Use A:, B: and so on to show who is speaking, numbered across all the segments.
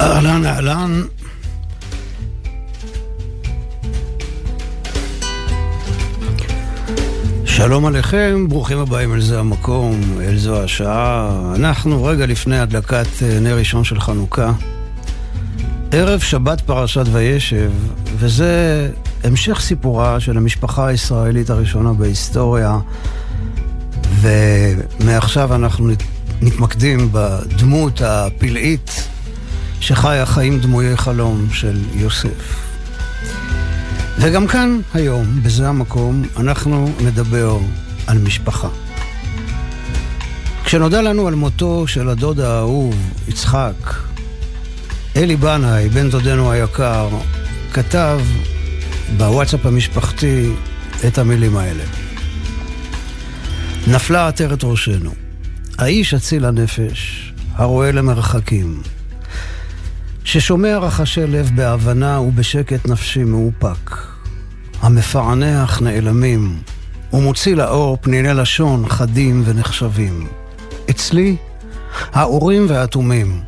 A: אהלן, אהלן. שלום עליכם, ברוכים הבאים אל זה המקום, אל זו השעה. אנחנו רגע לפני הדלקת אה, נר ראשון של חנוכה. ערב שבת פרשת וישב, וזה המשך סיפורה של המשפחה הישראלית הראשונה בהיסטוריה, ומעכשיו אנחנו מתמקדים בדמות הפלאית שחיה חיים דמויי חלום של יוסף. וגם כאן היום, בזה המקום, אנחנו נדבר על משפחה. כשנודע לנו על מותו של הדוד האהוב, יצחק, אלי בנאי, בן דודנו היקר, כתב בוואטסאפ המשפחתי את המילים האלה. נפלה עטרת ראשנו, האיש אציל הנפש, הרואה למרחקים, ששומע רחשי לב בהבנה ובשקט נפשי מאופק, המפענח נעלמים, ומוציא לאור פניני לשון חדים ונחשבים. אצלי, האורים והאטומים,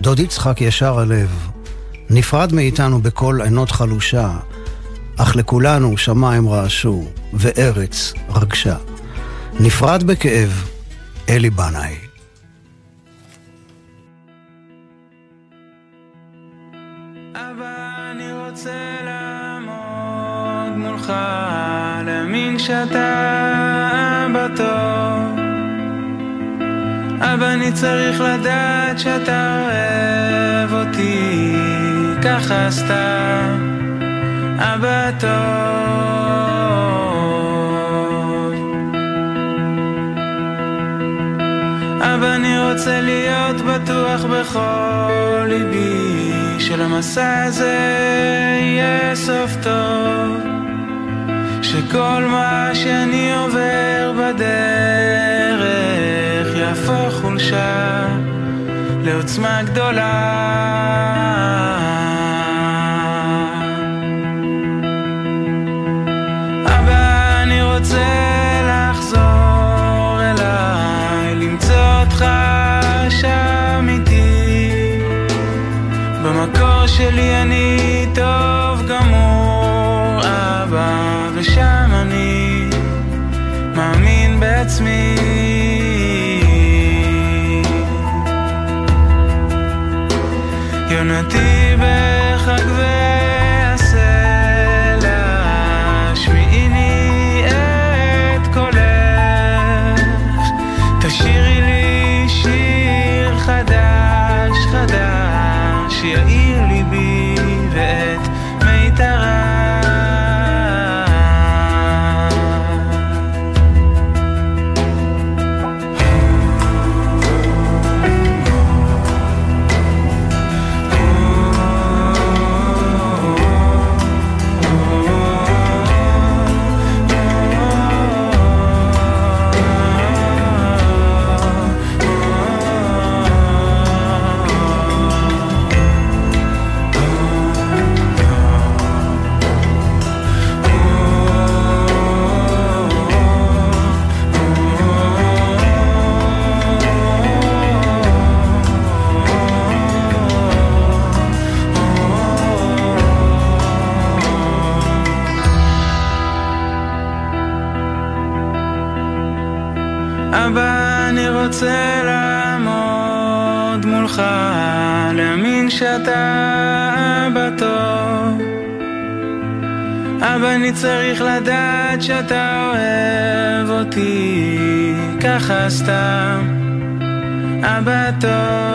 A: דוד יצחק ישר הלב, נפרד מאיתנו בקול עינות חלושה, אך לכולנו שמיים רעשו, וארץ רגשה. נפרד בכאב, אלי בנאי.
B: שאתה אבא טוב אבא אני צריך לדעת שאתה אוהב אותי ככה סתם אבא טוב אבא אני רוצה להיות בטוח בכל ליבי שלמסע הזה יהיה סוף טוב שכל מה שאני עובר בדרך יהפוך חולשה לעוצמה גדולה. אבא, אני רוצה לחזור אליי, למצוא אותך שם איתי. במקור שלי אני טוב גמור, אבא. ושם אני מאמין בעצמי. יונתי צריך לדעת שאתה אוהב אותי, ככה סתם, אבא טוב.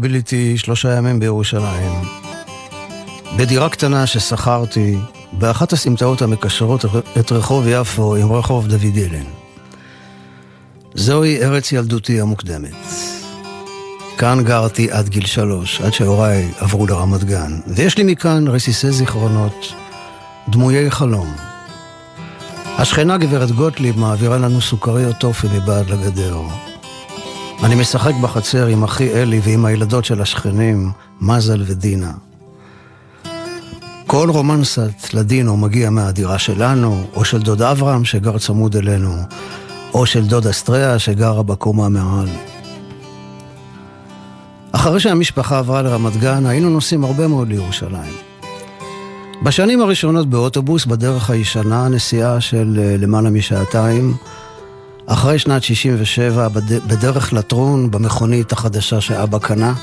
A: ביליתי שלושה ימים בירושלים. בדירה קטנה ששכרתי באחת הסמטאות המקשרות את רחוב יפו עם רחוב דוד אילן. זוהי ארץ ילדותי המוקדמת. כאן גרתי עד גיל שלוש, עד שהוריי עברו לרמת גן, ויש לי מכאן רסיסי זיכרונות, דמויי חלום. השכנה גברת גוטליב מעבירה לנו סוכריות טופי מבעד לגדר. אני משחק בחצר עם אחי אלי ועם הילדות של השכנים, מזל ודינה. כל רומנסת לדינו מגיע מהדירה שלנו, או של דוד אברהם שגר צמוד אלינו, או של דוד אסטריה שגרה בקומה מעל. אחרי שהמשפחה עברה לרמת גן, היינו נוסעים הרבה מאוד לירושלים. בשנים הראשונות באוטובוס, בדרך הישנה, נסיעה של אה, למעלה משעתיים, אחרי שנת 67, בדרך לטרון, במכונית החדשה שאבא קנה.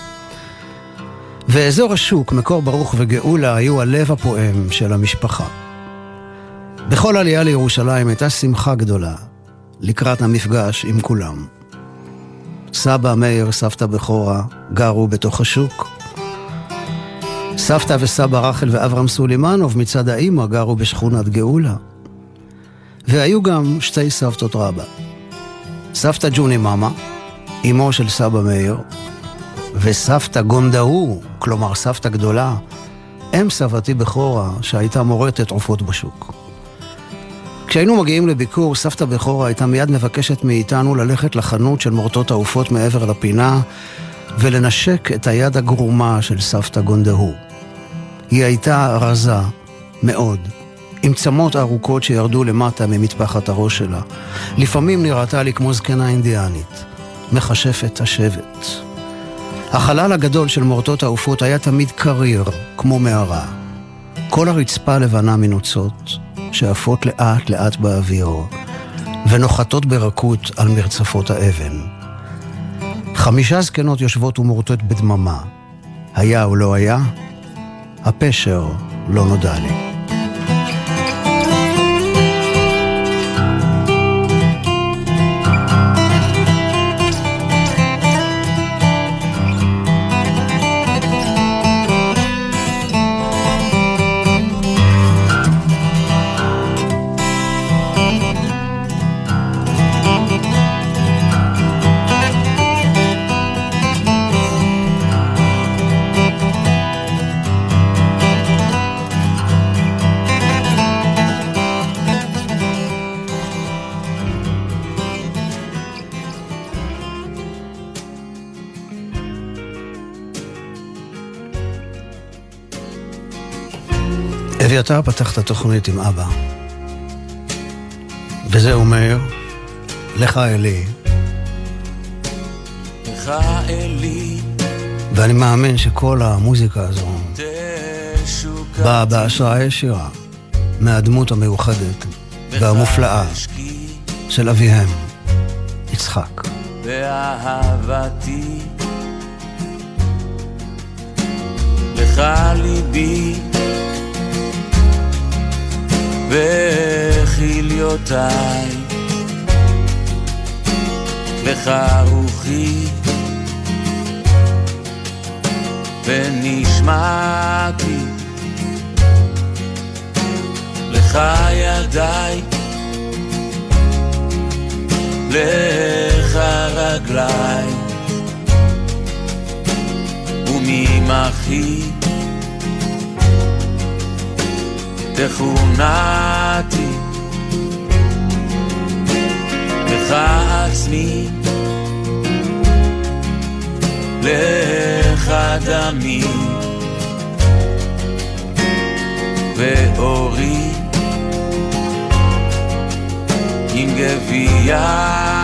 A: ואזור השוק, מקור ברוך וגאולה, היו הלב הפועם של המשפחה. בכל עלייה לירושלים הייתה שמחה גדולה, לקראת המפגש עם כולם. סבא מאיר, סבתא בכורה, גרו בתוך השוק. סבתא וסבא רחל ואברהם סולימנוב מצד האימא גרו בשכונת גאולה. והיו גם שתי סבתות רבא. סבתא ג'וני מאמה, אמו של סבא מאיר, וסבתא גונדהו, כלומר סבתא גדולה, אם סבתי בכורה, שהייתה מורטת עופות בשוק. כשהיינו מגיעים לביקור, סבתא בכורה הייתה מיד מבקשת מאיתנו ללכת לחנות של מורטות העופות מעבר לפינה ולנשק את היד הגרומה של סבתא גונדהו. היא הייתה רזה מאוד, עם צמות ארוכות שירדו למטה ממטפחת הראש שלה. לפעמים נראתה לי כמו זקנה אינדיאנית, מכשפת השבט. החלל הגדול של מורטות העופות היה תמיד קריר, כמו מערה. כל הרצפה לבנה מנוצות, שעפות לאט לאט באוויר, ונוחתות ברכות על מרצפות האבן. חמישה זקנות יושבות ומורטות בדממה. היה או לא היה? הפשר לא נודע לי. אביתר פתח את התוכנית עם אבא. וזה אומר, לך אלי. לך אלי. ואני מאמין שכל המוזיקה הזו באה בהשראה ישירה מהדמות המיוחדת והמופלאה של אביהם, יצחק. באהבתי לך ליבי וכליותיי לך רוחי ונשמעתי לך ידיי לך רגליי וממחי תכונתי לך עצמי לך דמי. ואורי. עם גבייתי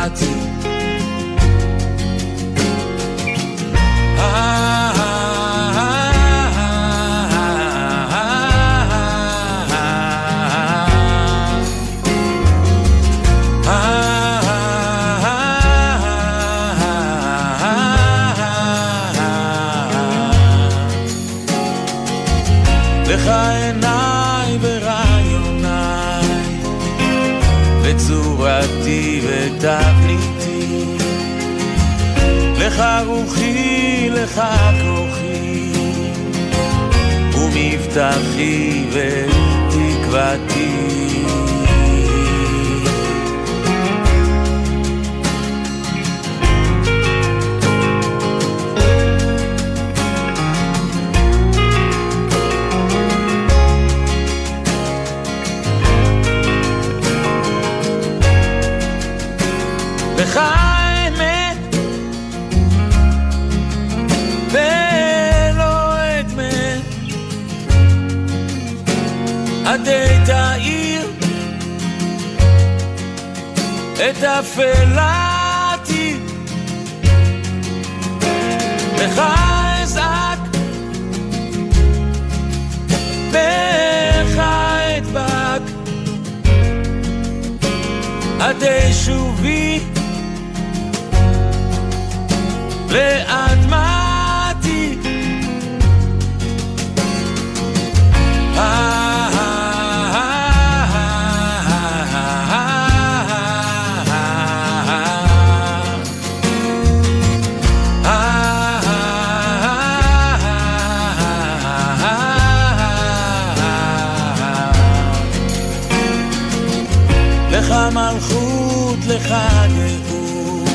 C: לך גאות,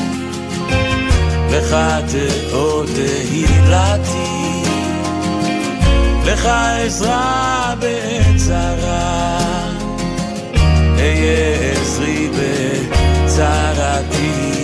C: לך תאות תהילתי, לך עזרה בעת צרה, אהיה עזרי בצרתי.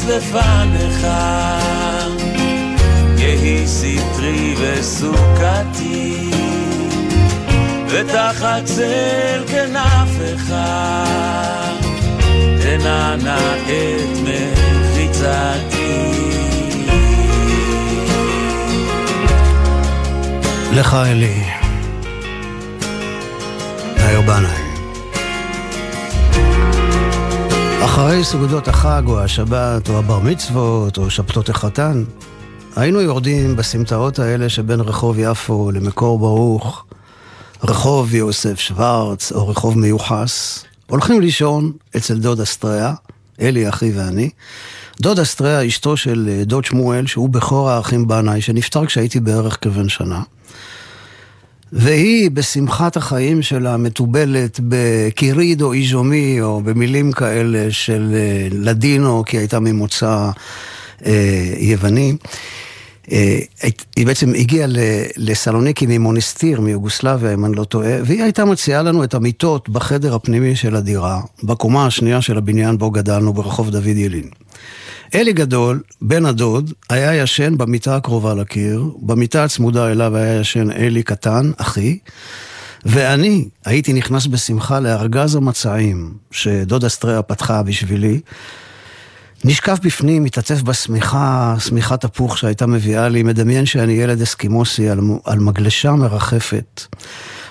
C: גנוז לפניך. יהי סטרי וסוכתי ותחת צל כנפך תנענע את מחיצתי.
A: לך אלי, מאיר בנאי. אחרי סעודות החג או השבת או הבר מצוות או שבתות החתן, היינו יורדים בסמטאות האלה שבין רחוב יפו למקור ברוך, רחוב יוסף שוורץ או רחוב מיוחס, הולכים לישון אצל דוד אסטריה, אלי אחי ואני. דוד אסטריה, אשתו של אה, דוד שמואל, שהוא בכור האחים בנאי, שנפטר כשהייתי בערך כבן שנה. והיא בשמחת החיים שלה מתובלת או איז'ומי או במילים כאלה של אה, לדינו, כי הייתה ממוצא אה, יווני. אה, היא בעצם הגיעה לסלוניקי ממונסטיר, מיוגוסלביה, אם אני לא טועה, והיא הייתה מציעה לנו את המיטות בחדר הפנימי של הדירה, בקומה השנייה של הבניין בו גדלנו, ברחוב דוד ילין. אלי גדול, בן הדוד, היה ישן במיטה הקרובה לקיר, במיטה הצמודה אליו היה ישן אלי קטן, אחי, ואני הייתי נכנס בשמחה לארגז המצעים שדוד אסטריה פתחה בשבילי. נשקף בפנים, מתעטף בשמיכה, שמיכת הפוך שהייתה מביאה לי, מדמיין שאני ילד אסקימוסי על, על מגלשה מרחפת.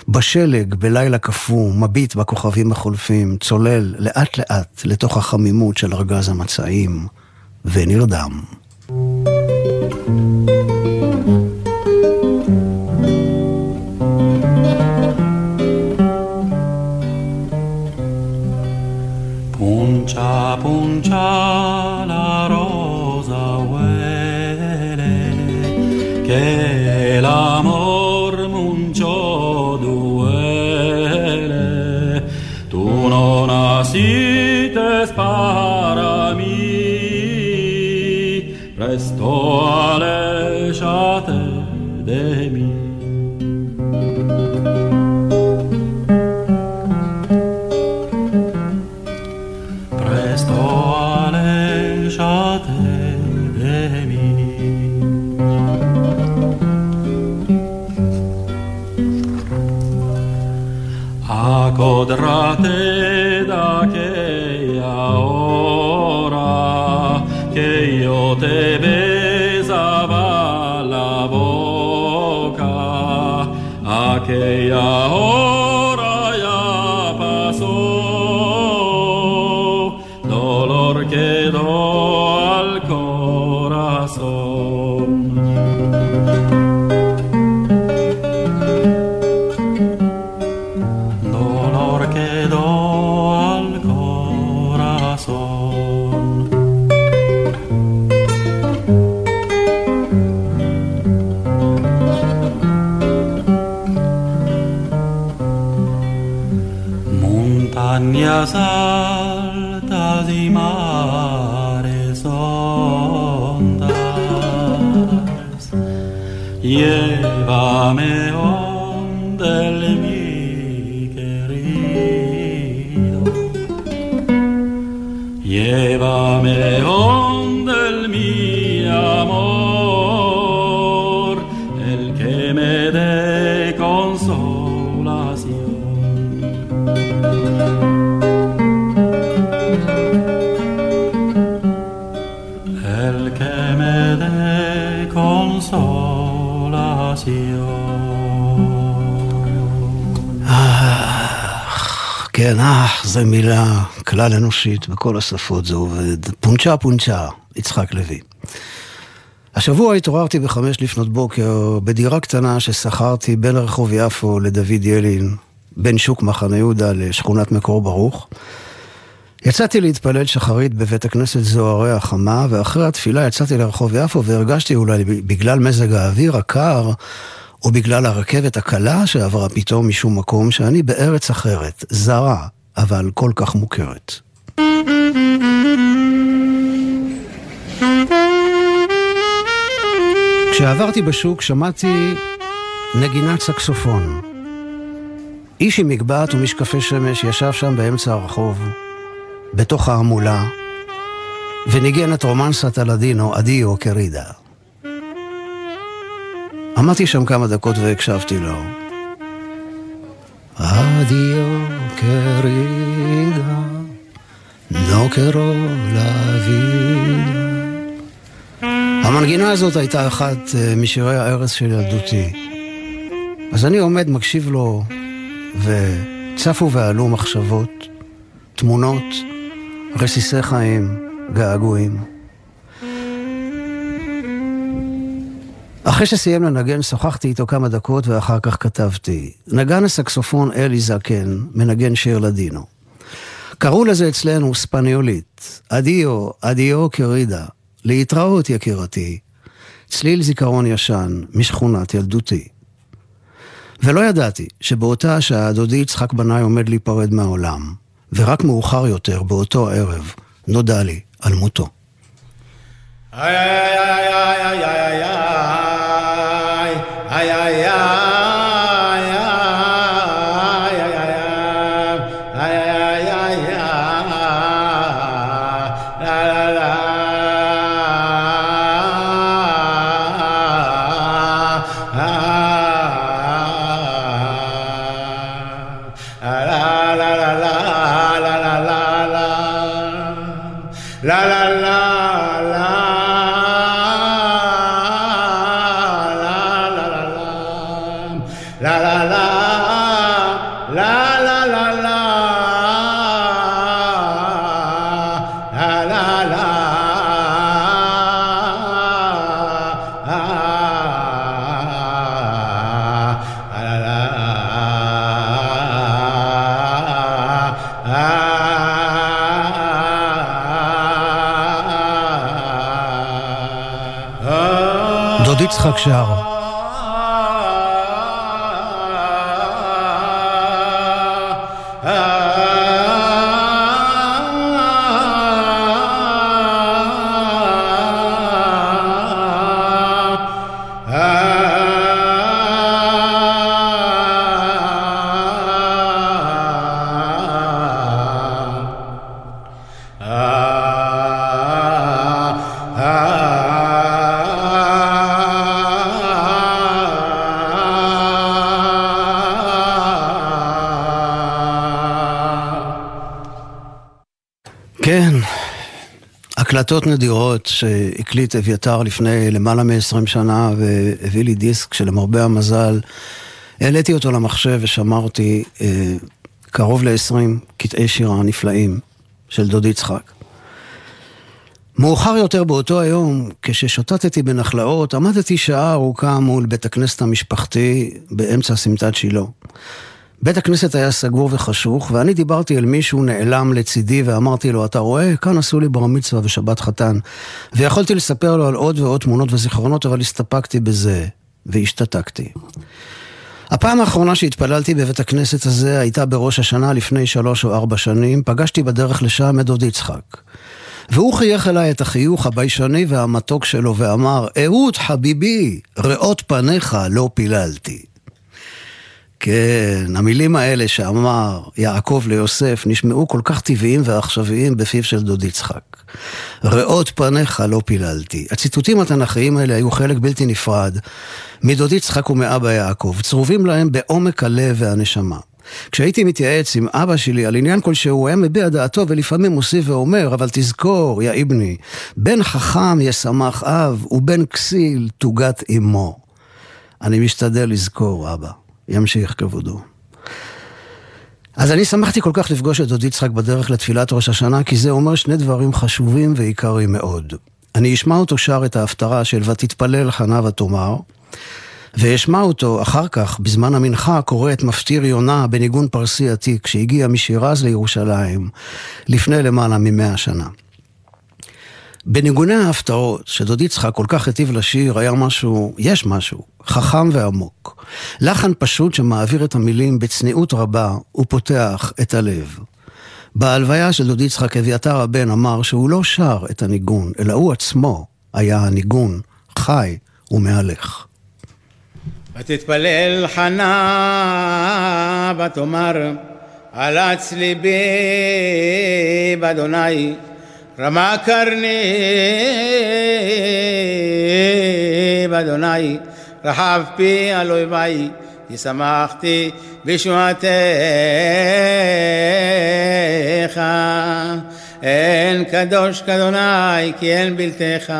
A: בשלג, בלילה קפוא, מביט בכוכבים החולפים, צולל לאט לאט לתוך החמימות של ארגז המצעים, ונרדם.
D: Puncia, puncia la rosa uele, che l'amor munciò duele, tu non asite spazio. Mí, presto alejate de mí. Codrate da che ora che io te Yahweh. Llévame donde mi querido. Llévame donde
A: כן, אח, זו מילה כלל אנושית בכל השפות, זה עובד. פונצ'ה פונצ'ה, יצחק לוי. השבוע התעוררתי בחמש לפנות בוקר בדירה קטנה ששכרתי בין רחוב יפו לדוד ילין, בין שוק מחנה יהודה לשכונת מקור ברוך. יצאתי להתפלל שחרית בבית הכנסת זוהרי החמה, ואחרי התפילה יצאתי לרחוב יפו והרגשתי אולי בגלל מזג האוויר הקר, או בגלל הרכבת הקלה שעברה פתאום משום מקום, שאני בארץ אחרת, זרה, אבל כל כך מוכרת. כשעברתי בשוק שמעתי נגינת סקסופון. איש עם מגבעת ומשקפי שמש ישב שם באמצע הרחוב, בתוך ההמולה, וניגן את רומנסת הלדינו, אדיו קרידה. עמדתי שם כמה דקות והקשבתי לו. אדיו קרידה, נוקרו לאבידה. המנגינה הזאת הייתה אחת אה, משירי הערש של ילדותי. אז אני עומד, מקשיב לו, וצפו ועלו מחשבות, תמונות, רסיסי חיים, געגועים. אחרי שסיים לנגן, שוחחתי איתו כמה דקות ואחר כך כתבתי. נגן הסקסופון אלי זקן, מנגן שיר לדינו. קראו לזה אצלנו ספניולית. אדיו, אדיו קרידה. להתראות יקירתי. צליל זיכרון ישן משכונת ילדותי. ולא ידעתי שבאותה השעה דודי יצחק בנאי עומד להיפרד מהעולם, ורק מאוחר יותר, באותו הערב, נודע לי על מותו. איי איי איי איי איי איי איי ay, ay. יצחק שער. הקלטות נדירות שהקליט אביתר לפני למעלה מ-20 שנה והביא לי דיסק שלמרבה המזל העליתי אותו למחשב ושמרתי אה, קרוב ל-20 קטעי שירה נפלאים של דוד יצחק. מאוחר יותר באותו היום, כששוטטתי בנחלאות, עמדתי שעה ארוכה מול בית הכנסת המשפחתי באמצע סמטת שילה. בית הכנסת היה סגור וחשוך, ואני דיברתי אל מישהו נעלם לצידי ואמרתי לו, אתה רואה, כאן עשו לי בר מצווה ושבת חתן. ויכולתי לספר לו על עוד ועוד תמונות וזיכרונות, אבל הסתפקתי בזה, והשתתקתי. הפעם האחרונה שהתפללתי בבית הכנסת הזה הייתה בראש השנה לפני שלוש או ארבע שנים, פגשתי בדרך לשם את דוד יצחק. והוא חייך אליי את החיוך הביישני והמתוק שלו ואמר, אהוד חביבי, ראות פניך לא פיללתי. כן, המילים האלה שאמר יעקב ליוסף נשמעו כל כך טבעיים ועכשוויים בפיו של דוד יצחק. ראות פניך לא פיללתי. הציטוטים התנ"כיים האלה היו חלק בלתי נפרד מדוד יצחק ומאבא יעקב, צרובים להם בעומק הלב והנשמה. כשהייתי מתייעץ עם אבא שלי על עניין כלשהו, הוא היה מביע דעתו ולפעמים מוסיף ואומר, אבל תזכור, יא אבני, בן חכם ישמח אב ובן כסיל תוגת אמו. אני משתדל לזכור, אבא. ימשיך כבודו. אז אני שמחתי כל כך לפגוש את דוד יצחק בדרך לתפילת ראש השנה, כי זה אומר שני דברים חשובים ועיקריים מאוד. אני אשמע אותו שר את ההפטרה של ותתפלל חנה ותאמר, ואשמע אותו אחר כך, בזמן המנחה, קורא את מפטיר יונה בניגון פרסי עתיק, שהגיע משירז לירושלים לפני למעלה ממאה שנה. בניגוני ההפטרות, שדוד יצחק כל כך היטיב לשיר, היה משהו, יש משהו, חכם ועמוק. לחן פשוט שמעביר את המילים בצניעות רבה ופותח את הלב. בהלוויה של דוד יצחק אביתר הבן אמר שהוא לא שר את הניגון, אלא הוא עצמו היה הניגון, חי ומהלך.
E: ותתפלל חנה ותאמר, עלץ ליבי באדוני קרני באדוני רחב פי על אויבי כי שמחתי בשועתך אין קדוש כאדוני כי אין בלתך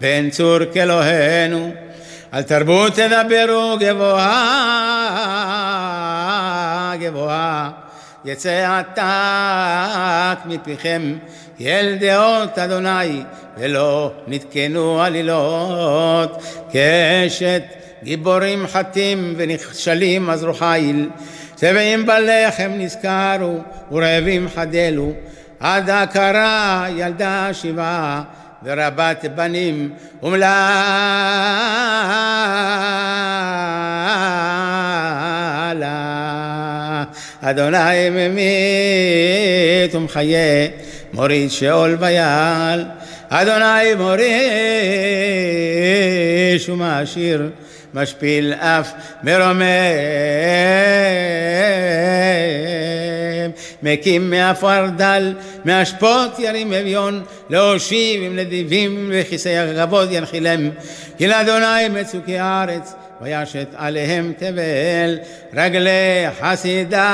E: ואין צור כאלוהינו. על תרבות תדברו גבוהה גבוהה יצא עתק מפיכם אל דעות אדוני ולא נתקנו עלילות. קשת גיבורים חטים ונכשלים עזרו חיל שבעים בלחם נזכרו ורעבים חדלו. עד הכרה ילדה שבעה ורבת בנים אומללה. אדוני ממית ומחיה מוריד שאול ויעל אדוני מוריש ומעשיר משפיל אף מרומם מקים מעפר דל מאשפות ירים אביון להושיב עם נדיבים וכיסא הכבוד ינחילם כי לאדוני מצוקי הארץ וישת עליהם תבל רגלי חסידיו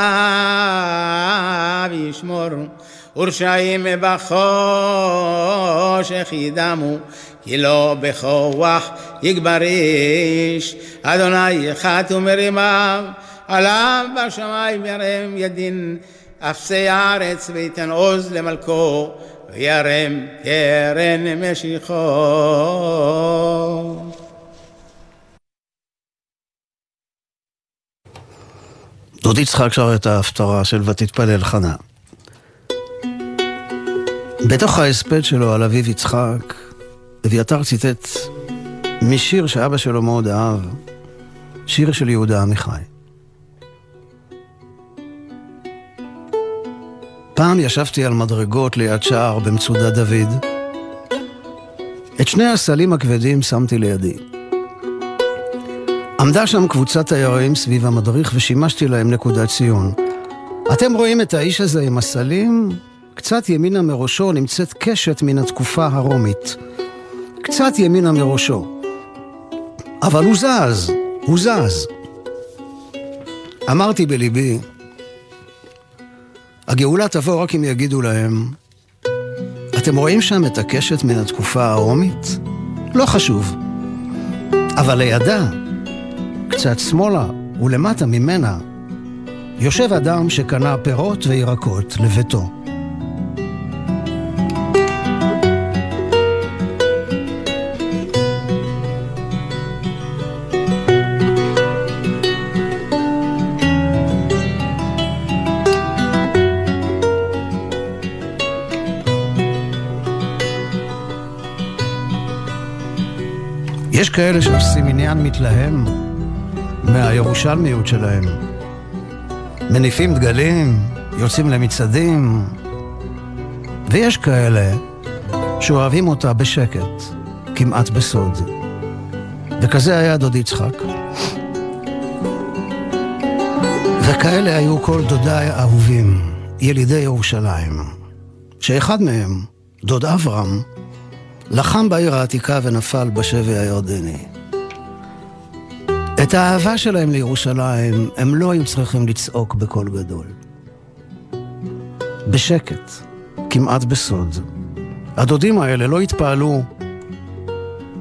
E: ישמור ורשעים בחושך ידמו כי לא בכוח יגבר איש אדוני אחד ומרימיו עליו בשמיים ירם ידין אפסי הארץ ויתן עוז למלכו וירם קרן משיחו
A: דוד יצחק שר את ההפטרה של ותתפלל חנה. בתוך ההספד שלו על אביו יצחק, אביתר ציטט משיר שאבא שלו מאוד אהב, שיר של יהודה עמיחי. פעם ישבתי על מדרגות ליד שער במצודה דוד. את שני הסלים הכבדים שמתי לידי. עמדה שם קבוצת תיירים סביב המדריך ושימשתי להם נקודת ציון. אתם רואים את האיש הזה עם הסלים? קצת ימינה מראשו נמצאת קשת מן התקופה הרומית. קצת ימינה מראשו. אבל הוא זז, הוא זז. אמרתי בליבי, הגאולה תבוא רק אם יגידו להם, אתם רואים שם את הקשת מן התקופה הרומית? לא חשוב. אבל לידה, קצת שמאלה ולמטה ממנה, יושב אדם שקנה פירות וירקות לביתו. יש כאלה שעושים עניין מתלהם מהירושלמיות שלהם. מניפים דגלים, יוצאים למצעדים, ויש כאלה שאוהבים אותה בשקט, כמעט בסוד. וכזה היה דוד יצחק. וכאלה היו כל דודיי האהובים, ילידי ירושלים, שאחד מהם, דוד אברהם, לחם בעיר העתיקה ונפל בשבי הירדני. את האהבה שלהם לירושלים הם לא היו צריכים לצעוק בקול גדול. בשקט, כמעט בסוד. הדודים האלה לא התפעלו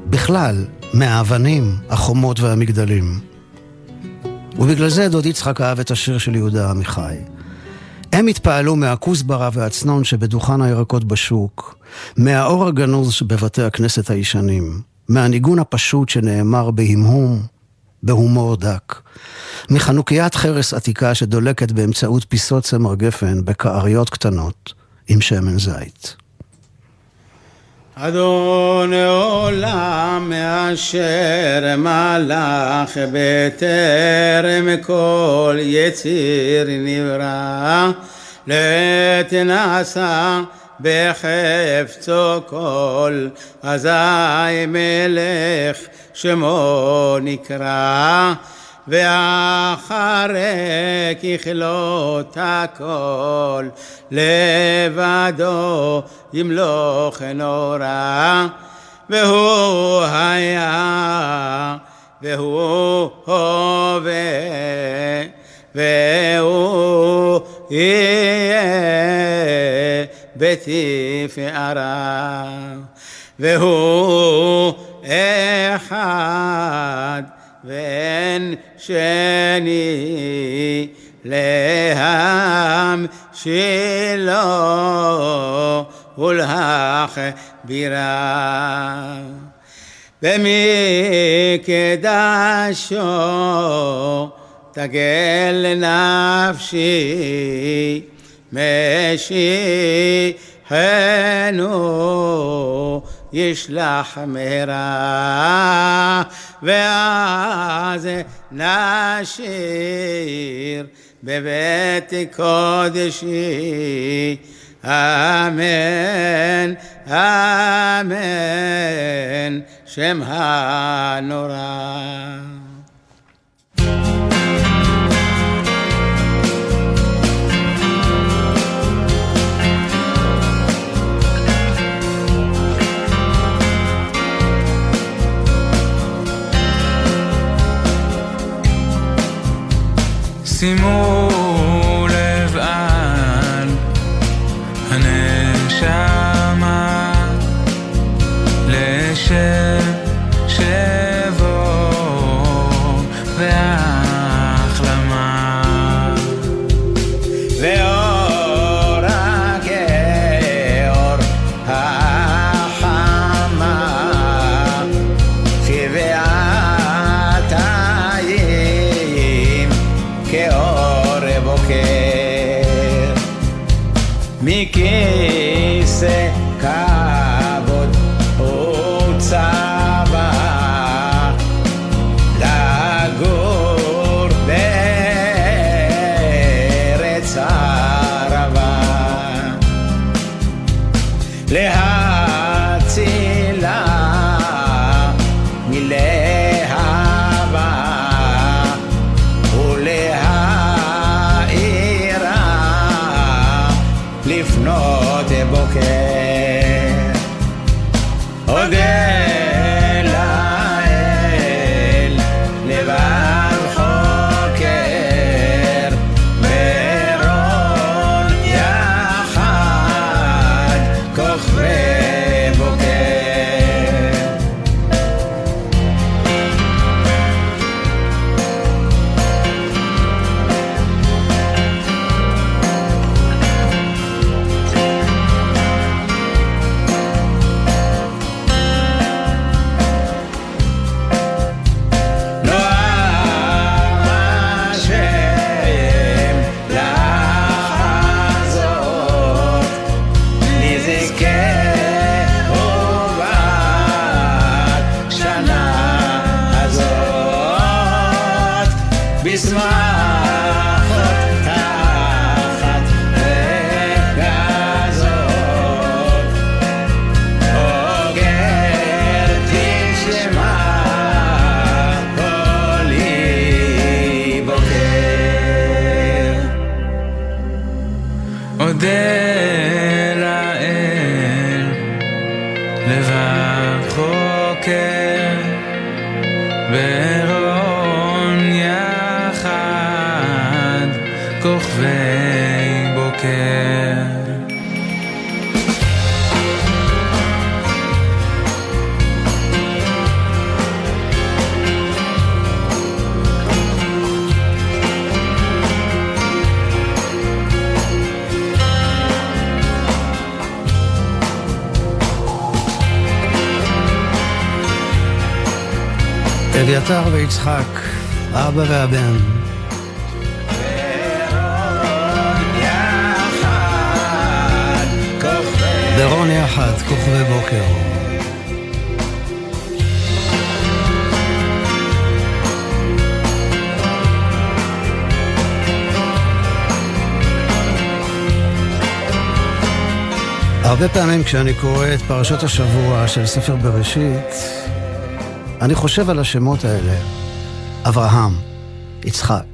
A: בכלל מהאבנים, החומות והמגדלים. ובגלל זה דוד יצחק אהב את השיר של יהודה עמיחי. הם התפעלו מהכוסברה והצנון שבדוכן הירקות בשוק, מהאור הגנוז שבבתי הכנסת הישנים, מהניגון הפשוט שנאמר בהמהום, בהומור דק, מחנוכיית חרס עתיקה שדולקת באמצעות פיסות צמר גפן בכעריות קטנות עם שמן זית.
E: אדון עולם מאשר מלאך בטרם כל יציר נברא. לעת נעשה בחפצו כל אזי מלך שמו נקרא ואחרי ככלות הכל לבדו ימלוך נורא והוא היה והוא הווה והוא יהיה בתפארה והוא אחד ואין שני להמשילו ולהכבירה במקדשו תגל נפשי משיחנו ישלח מהרה. ואז נשיר בבית קודשי אמן אמן שם הנורא
B: שימו כוכבי
A: דרון יחד, כוכבי בוקר. הרבה פעמים כשאני קורא את פרשת השבוע של ספר בראשית, אני חושב על השמות האלה. אברהם, יצחק,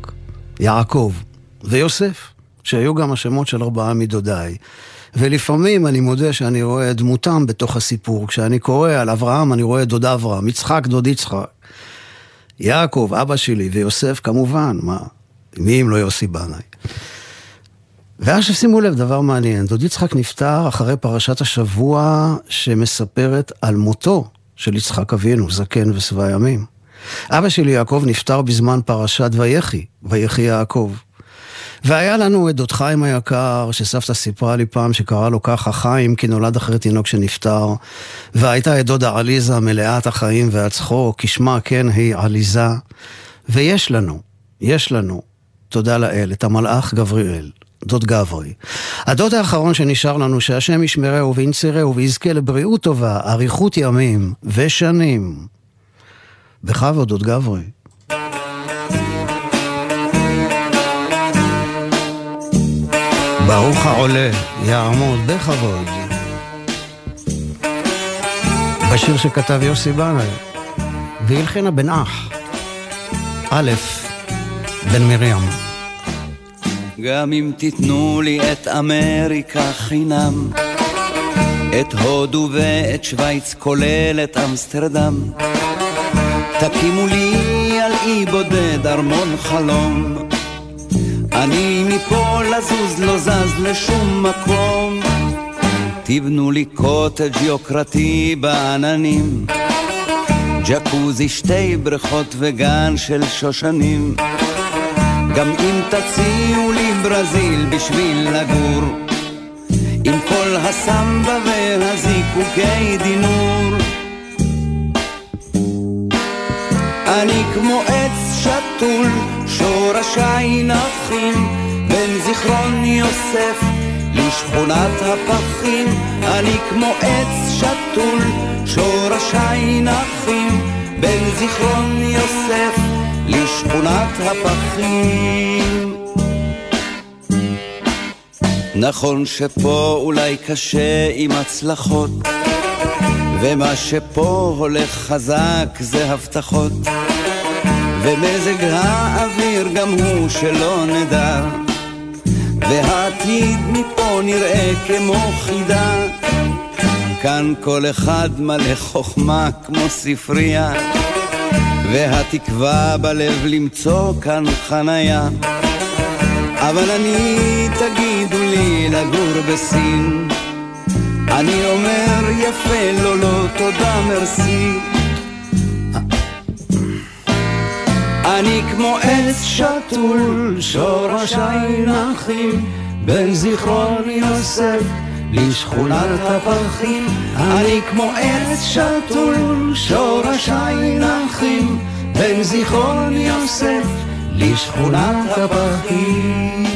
A: יעקב ויוסף, שהיו גם השמות של ארבעה מדודיי. ולפעמים אני מודה שאני רואה את דמותם בתוך הסיפור. כשאני קורא על אברהם, אני רואה את דוד אברהם, יצחק דוד יצחק. יעקב, אבא שלי, ויוסף כמובן, מה, מי אם לא יוסי בנאי. ואז שימו לב, דבר מעניין, דוד יצחק נפטר אחרי פרשת השבוע שמספרת על מותו של יצחק אבינו, זקן ושבע ימים. אבא שלי יעקב נפטר בזמן פרשת ויחי, ויחי יעקב. והיה לנו את דוד חיים היקר, שסבתא סיפרה לי פעם שקרא לו ככה חיים, כי נולד אחרי תינוק שנפטר. והייתה את דודה עליזה מלאת החיים והצחוק, כשמה כן היא עליזה. ויש לנו, יש לנו, תודה לאל, את המלאך גבריאל. דוד גברי. הדוד האחרון שנשאר לנו, שהשם ישמרהו וינצרהו ויזכה לבריאות טובה, אריכות ימים ושנים. בכבוד, דוד גברי. ברוך העולה, יעמוד בכבוד. בשיר שכתב יוסי בנאי, והלחינה בן אח, א', בן מרים.
F: גם אם תיתנו לי את אמריקה חינם, את הודו ואת שווייץ כולל את אמסטרדם, תקימו לי על אי בודד ארמון חלום, אני מפה לזוז לא זז לשום מקום, תבנו לי קוטג' יוקרתי בעננים, ג'קוזי שתי בריכות וגן של שושנים. גם אם תציעו לי ברזיל בשביל לגור עם כל הסמבה והזיקוקי דינור אני כמו עץ שתול, שורשיי נחים בין זיכרון יוסף לשכונת הפחים אני כמו עץ שתול, שורשיי נחים בין זיכרון יוסף לשכונת הפחים. נכון שפה אולי קשה עם הצלחות, ומה שפה הולך חזק זה הבטחות, ומזג האוויר גם הוא שלא נדע, והעתיד מפה נראה כמו חידה. כאן כל אחד מלא חוכמה כמו ספרייה. והתקווה בלב למצוא כאן חניה. אבל אני, תגידו לי לגור בסין. אני אומר יפה, לא, לא, תודה, מרסי. אני כמו עץ שתול, שורשיי נחים, בין זיכרון יוסף לשכונת הפרחים. אני כמו עץ שתול, שורשיי נחים, בין זיכרון יוסף לשכונת הפרחים.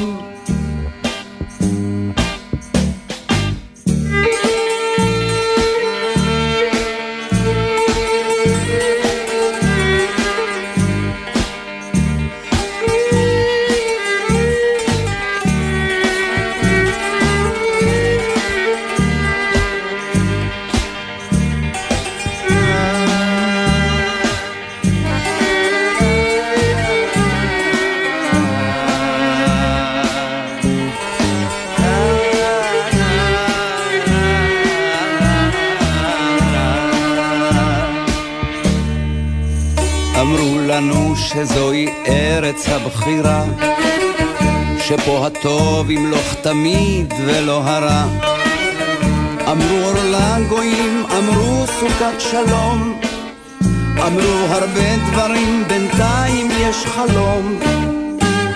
F: הטוב ימלוך תמיד ולא הרע. אמרו אור לגויים, אמרו סוכת שלום, אמרו הרבה דברים, בינתיים יש חלום.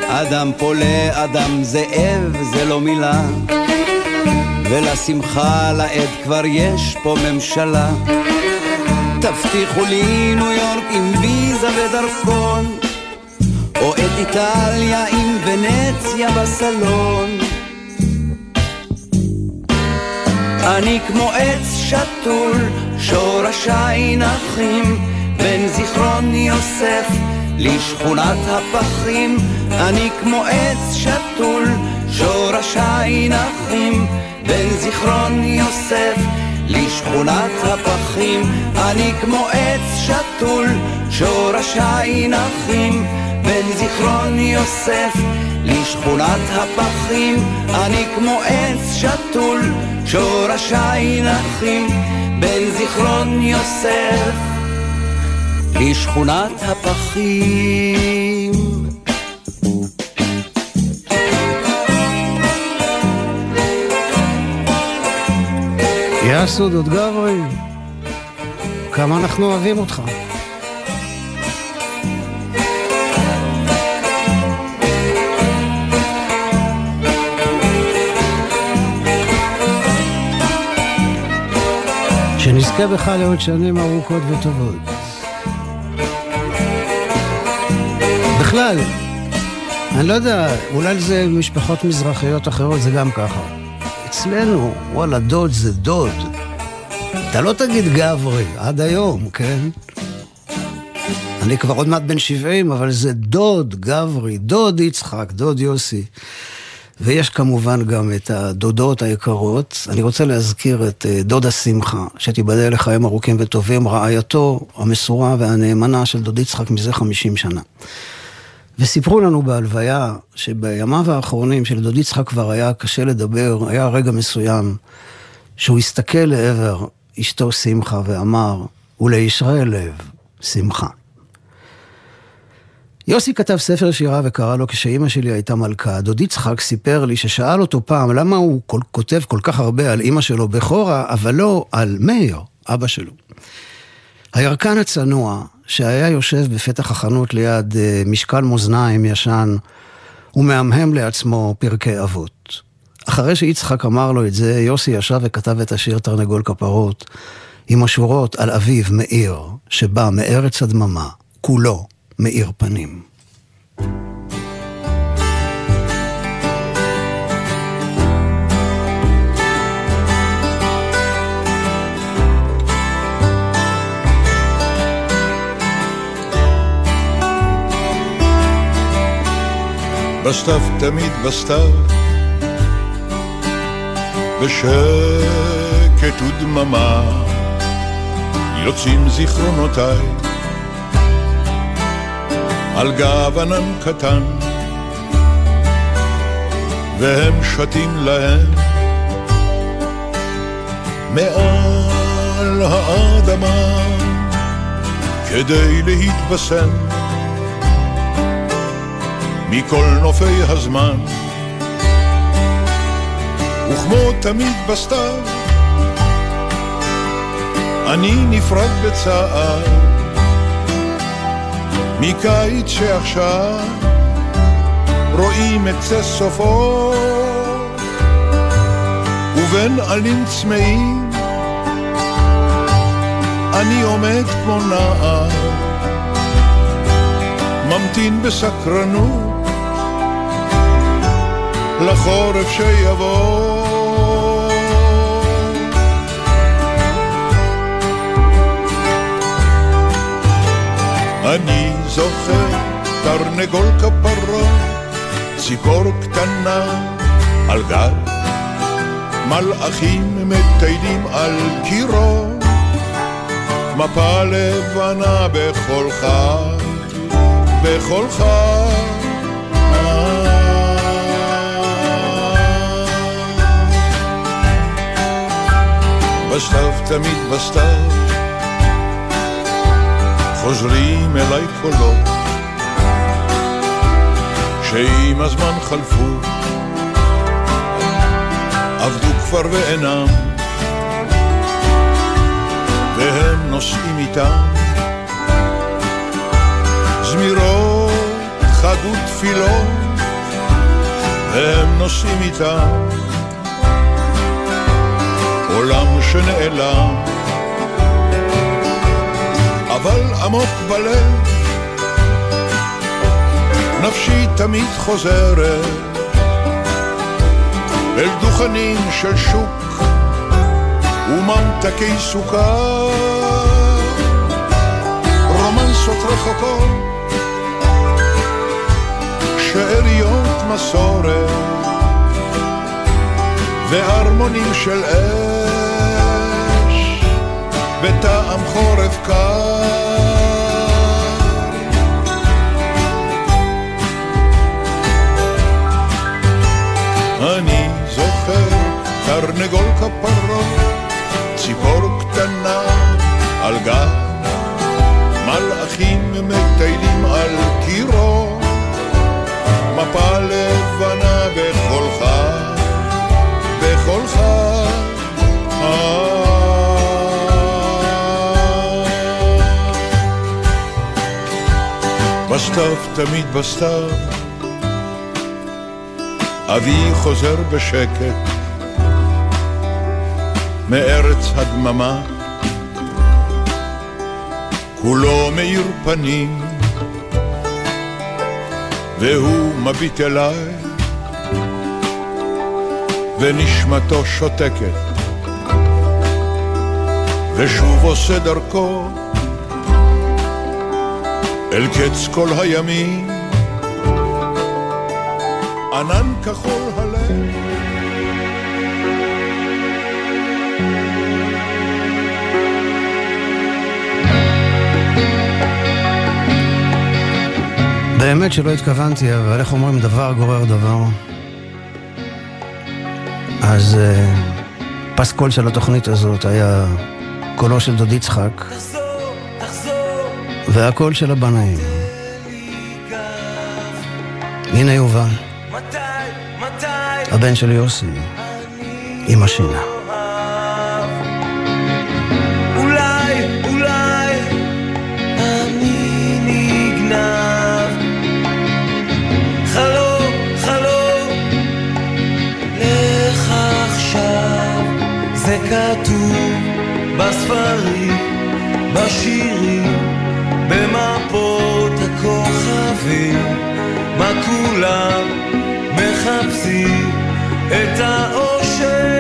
F: אדם פולה, אדם זאב, זה לא מילה. ולשמחה לעד כבר יש פה ממשלה. תבטיחו לי ניו יורק עם ויזה ודרכון, או את איטליה עם ונציה בסלון. אני כמו עץ שתול, שורשיי נחים, בין זיכרון יוסף לשכונת הפחים. אני כמו עץ שתול, שורשיי נחים, בין זיכרון יוסף לשכונת הפחים. אני כמו עץ שתול, שורשיי נחים, בין זיכרון יוסף לשכונת הפחים. אני כמו עץ שתול, שורשיי נחים, בין זיכרון יוסף לשכונת הפחים.
A: יאסו דוד גברי, כמה אנחנו אוהבים אותך. שנזכה בך לעוד שנים ארוכות וטובות. בכלל, אני לא יודע, אולי זה משפחות מזרחיות אחרות, זה גם ככה. אצלנו, וואלה, דוד זה דוד. אתה לא תגיד גברי, עד היום, כן? אני כבר עוד מעט בן 70, אבל זה דוד גברי, דוד יצחק, דוד יוסי. ויש כמובן גם את הדודות היקרות. אני רוצה להזכיר את אה, דודה שמחה, שתיבדל לחיים ארוכים וטובים, רעייתו המסורה והנאמנה של דוד יצחק מזה 50 שנה. וסיפרו לנו בהלוויה שבימיו האחרונים של דוד יצחק כבר היה קשה לדבר, היה רגע מסוים שהוא הסתכל לעבר אשתו שמחה ואמר, ולישראל לב, שמחה. יוסי כתב ספר שירה וקרא לו כשאימא שלי הייתה מלכה. דוד יצחק סיפר לי ששאל אותו פעם למה הוא כל, כותב כל כך הרבה על אימא שלו בכורה, אבל לא על מאיר, אבא שלו. הירקן הצנוע, שהיה יושב בפתח החנות ליד uh, משקל מאזניים ישן, הוא מהמהם לעצמו פרקי אבות. אחרי שיצחק אמר לו את זה, יוסי ישב וכתב את השיר תרנגול כפרות, עם השורות על אביו מאיר, שבא מארץ הדממה, כולו מאיר פנים.
G: בסתיו תמיד בסתיו, בשקט ודממה, יוצאים זיכרונותיי על גב ענן קטן, והם שתים להם מעל האדמה כדי להתבשם מכל נופי הזמן. וכמו תמיד בסתיו, אני נפרד בצער מקיץ שעכשיו רואים את זה סופו ובין עלים צמאים אני עומד כמו נער ממתין בסקרנות לחורף שיבוא. אני זוכר תרנגול כפרות, ציפור קטנה על גל, מלאכים מטיילים על קירו, מפה לבנה בכל חג, בכל חג. בסתיו תמיד בסתיו חוזרים אליי קולות שעם הזמן חלפו, עבדו כבר ואינם, והם נושאים איתם. זמירות, חג ותפילות, והם נושאים איתם. עולם שנעלם, אבל עמוק בלב. נפשי תמיד חוזרת אל דוכנים של שוק וממתקי סוכר, רומנסות רחוקות, שאריות מסורת והרמונים של אש בטעם חורף קר. אני זוכר תרנגול כפרות, ציפור קטנה על גב, מלאכים מטיילים על קירו, בסתיו, תמיד בסתיו, אבי חוזר בשקט מארץ הדממה, כולו מאיר פנים, והוא מביט אליי, ונשמתו שותקת, ושוב עושה דרכו אל קץ כל הימים. ענן כחול הלב.
A: באמת שלא התכוונתי, אבל איך אומרים דבר גורר דבר? אז uh, פסקול של התוכנית הזאת היה קולו של דוד יצחק, והקול של הבנאים. הנה יובל. הבן של יוסי, עם השינה.
H: כולם מחפשים. את האושר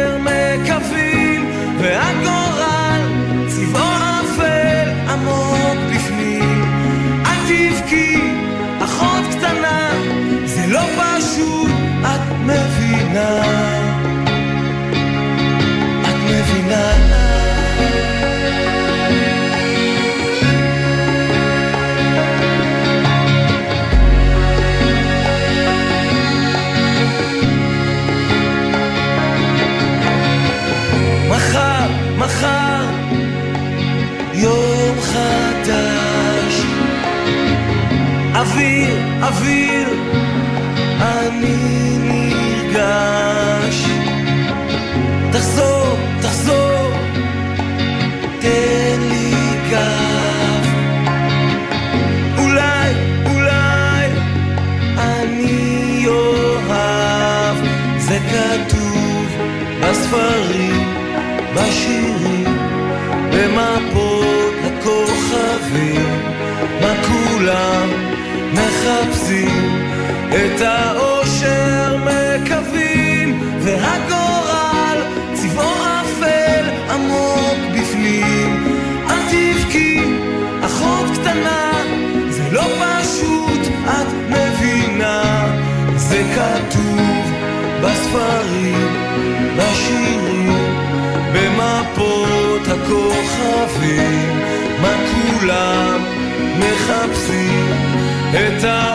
H: vida. האושר מקווים, והגורל צבעו אפל עמוק בפנים. אל תבכי, אחות קטנה, זה לא פשוט, את מבינה, זה כתוב בספרים, בשירים. במפות הכוכבים, מה כולם מחפשים? את האושר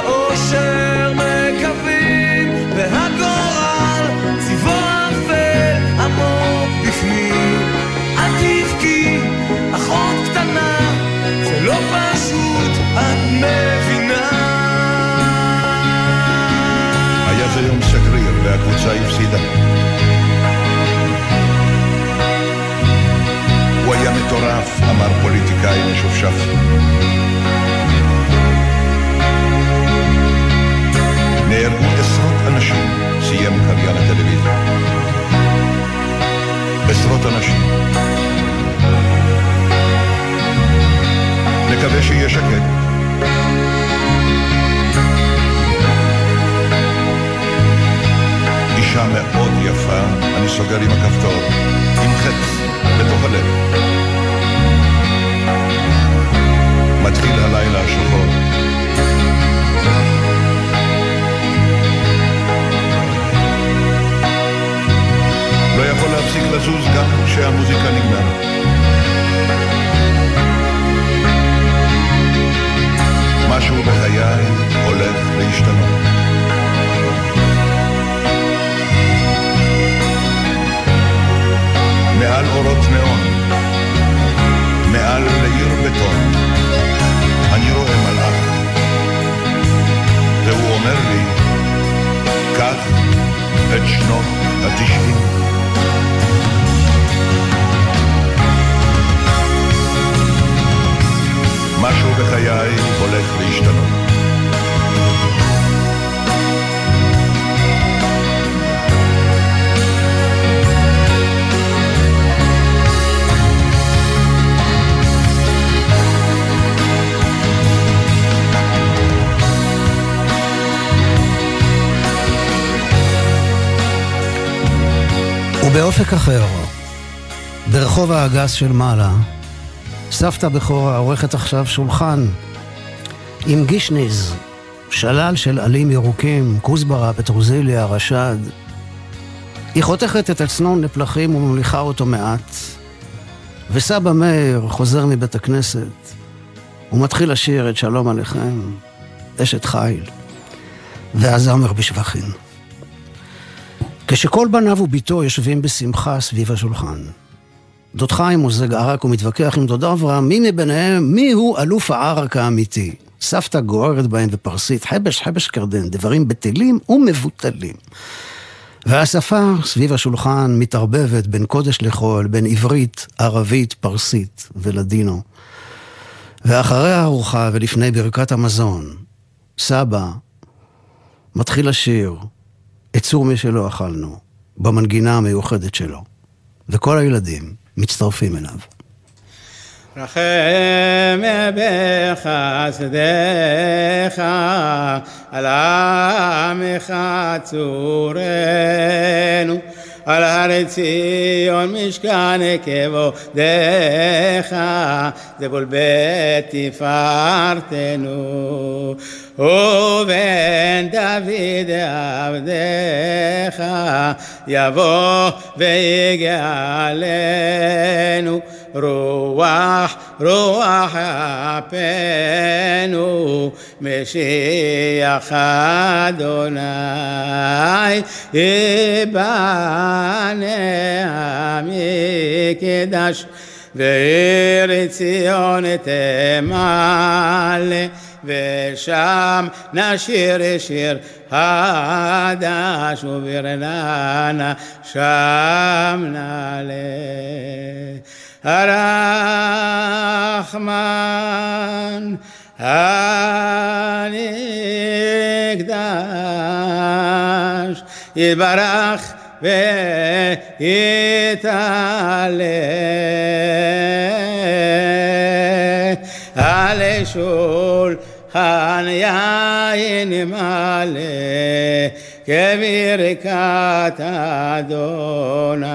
A: ובאופק אחר, ברחוב האגס של מעלה, סבתא בכורה עורכת עכשיו שולחן עם גישניז, שלל של עלים ירוקים, כוסברה, פטרוזיליה, רשד. היא חותכת את הצנון לפלחים ומוליכה אותו מעט, וסבא מאיר חוזר מבית הכנסת ומתחיל לשיר את שלום עליכם, אשת חיל, והזמר בשבחין. כשכל בניו וביתו יושבים בשמחה סביב השולחן. דוד חיים מוזג ערק ומתווכח עם דוד אברהם מי מביניהם, מי הוא אלוף הערק האמיתי. סבתא גוערת בהם בפרסית, חבש חבש קרדן, דברים בטלים ומבוטלים. והשפה סביב השולחן מתערבבת בין קודש לחול, בין עברית, ערבית, פרסית ולדינו. ואחרי הארוחה ולפני ברכת המזון, סבא מתחיל לשיר את צור מי שלא אכלנו, במנגינה המיוחדת שלו. וכל הילדים מצטרפים אליו.
E: רחם בחסדך על עמך צורנו על הר ציון משכן כבודך דבול בית תפארתנו ובן דוד עבדך יבוא ויגאלנו רוח רוח אפינו משיח אדוני יבנה מקדש ועיר ציון תמלא ושם נשיר שיר חדש וברננה שם נעלה. הרחמן הנקדש יתברך ויתעלה. על שולחן יין מלא כברכת אדוני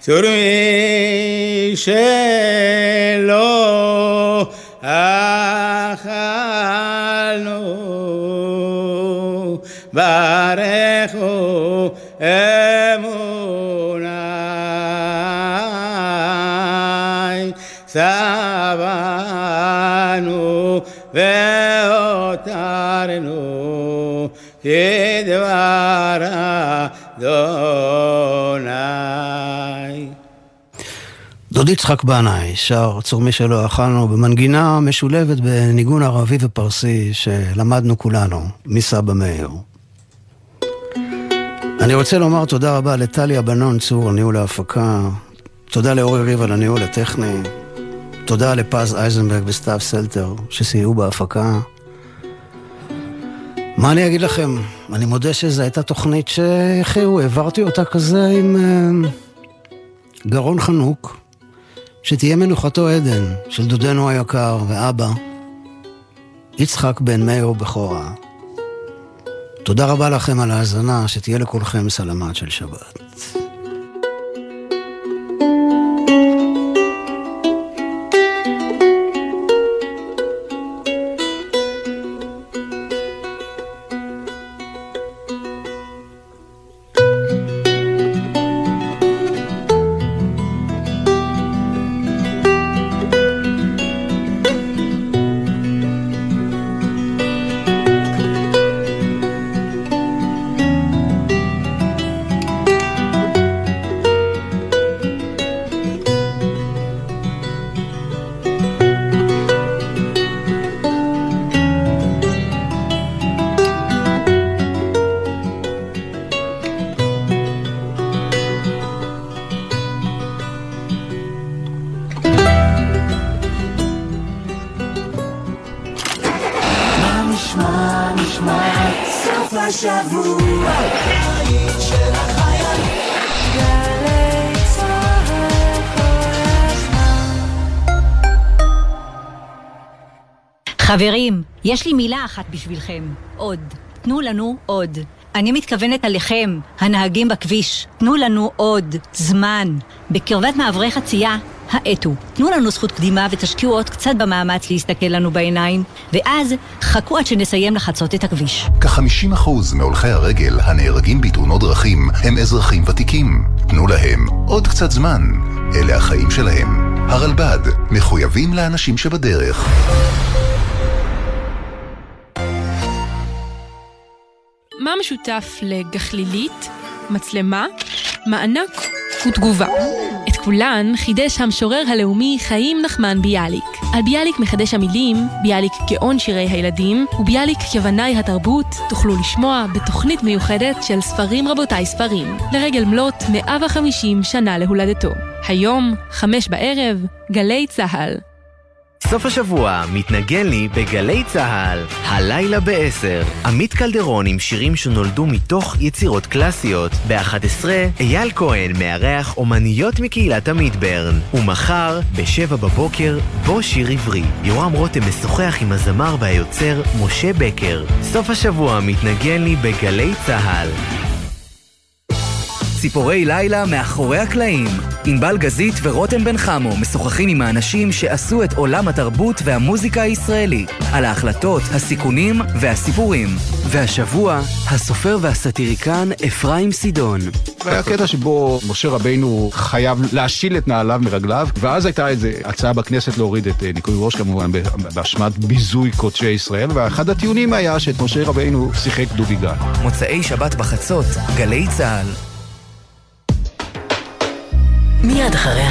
E: צור מי שלא אכלנו ברכו אמוני כדבר אדוני.
A: דוד יצחק בנאי שר צורמי שלא אכלנו במנגינה משולבת בניגון ערבי ופרסי שלמדנו כולנו מסבא מאיר. אני רוצה לומר תודה רבה לטליה בנון צור, ניהול ההפקה. תודה לאורי ריב על הניהול הטכני. תודה לפז אייזנברג וסתיו סלטר שסייעו בהפקה. מה אני אגיד לכם? אני מודה שזו הייתה תוכנית שהחיו, העברתי אותה כזה עם uh, גרון חנוק, שתהיה מנוחתו עדן של דודנו היקר ואבא, יצחק בן מאיר בכורה. תודה רבה לכם על ההאזנה, שתהיה לכולכם סלמת של שבת.
I: חברים, יש לי מילה אחת בשבילכם. עוד. תנו לנו עוד. אני מתכוונת עליכם, הנהגים בכביש. תנו לנו עוד זמן. בקרבת מעברי חצייה, האטו. תנו לנו זכות קדימה ותשקיעו עוד קצת במאמץ להסתכל לנו בעיניים, ואז חכו עד שנסיים לחצות את הכביש.
J: כ-50% מהולכי הרגל הנהרגים בתאונות דרכים הם אזרחים ותיקים. תנו להם עוד קצת זמן. אלה החיים שלהם. הרלב"ד, מחויבים לאנשים שבדרך.
K: מה משותף לגחלילית, מצלמה, מענק ותגובה? את כולן חידש המשורר הלאומי חיים נחמן ביאליק. על ביאליק מחדש המילים, ביאליק גאון שירי הילדים, וביאליק כבנאי התרבות, תוכלו לשמוע בתוכנית מיוחדת של ספרים רבותיי ספרים, לרגל מלאת 150 שנה להולדתו. היום, חמש בערב, גלי צה"ל.
L: סוף השבוע מתנגן לי בגלי צה"ל, הלילה ב-10. עמית קלדרון עם שירים שנולדו מתוך יצירות קלאסיות. ב-11 אייל כהן מארח אומניות מקהילת המידברן. ומחר, ב-7 בבוקר, בו שיר עברי. יורם רותם משוחח עם הזמר והיוצר משה בקר. סוף השבוע מתנגן לי בגלי צה"ל.
M: ציפורי לילה מאחורי הקלעים. ענבל גזית ורותם בן חמו משוחחים עם האנשים שעשו את עולם התרבות והמוזיקה הישראלי, על ההחלטות, הסיכונים והסיפורים. והשבוע, הסופר והסאטיריקן אפרים סידון.
N: היה קטע שבו משה רבינו חייב להשיל את נעליו מרגליו, ואז הייתה איזו הצעה בכנסת להוריד את ניקוי ראש כמובן באשמת ביזוי קודשי ישראל, ואחד הטיעונים היה שאת משה רבינו שיחק דובי גל.
M: מוצאי שבת בחצות, גלי צה"ל.
O: מיד אחרי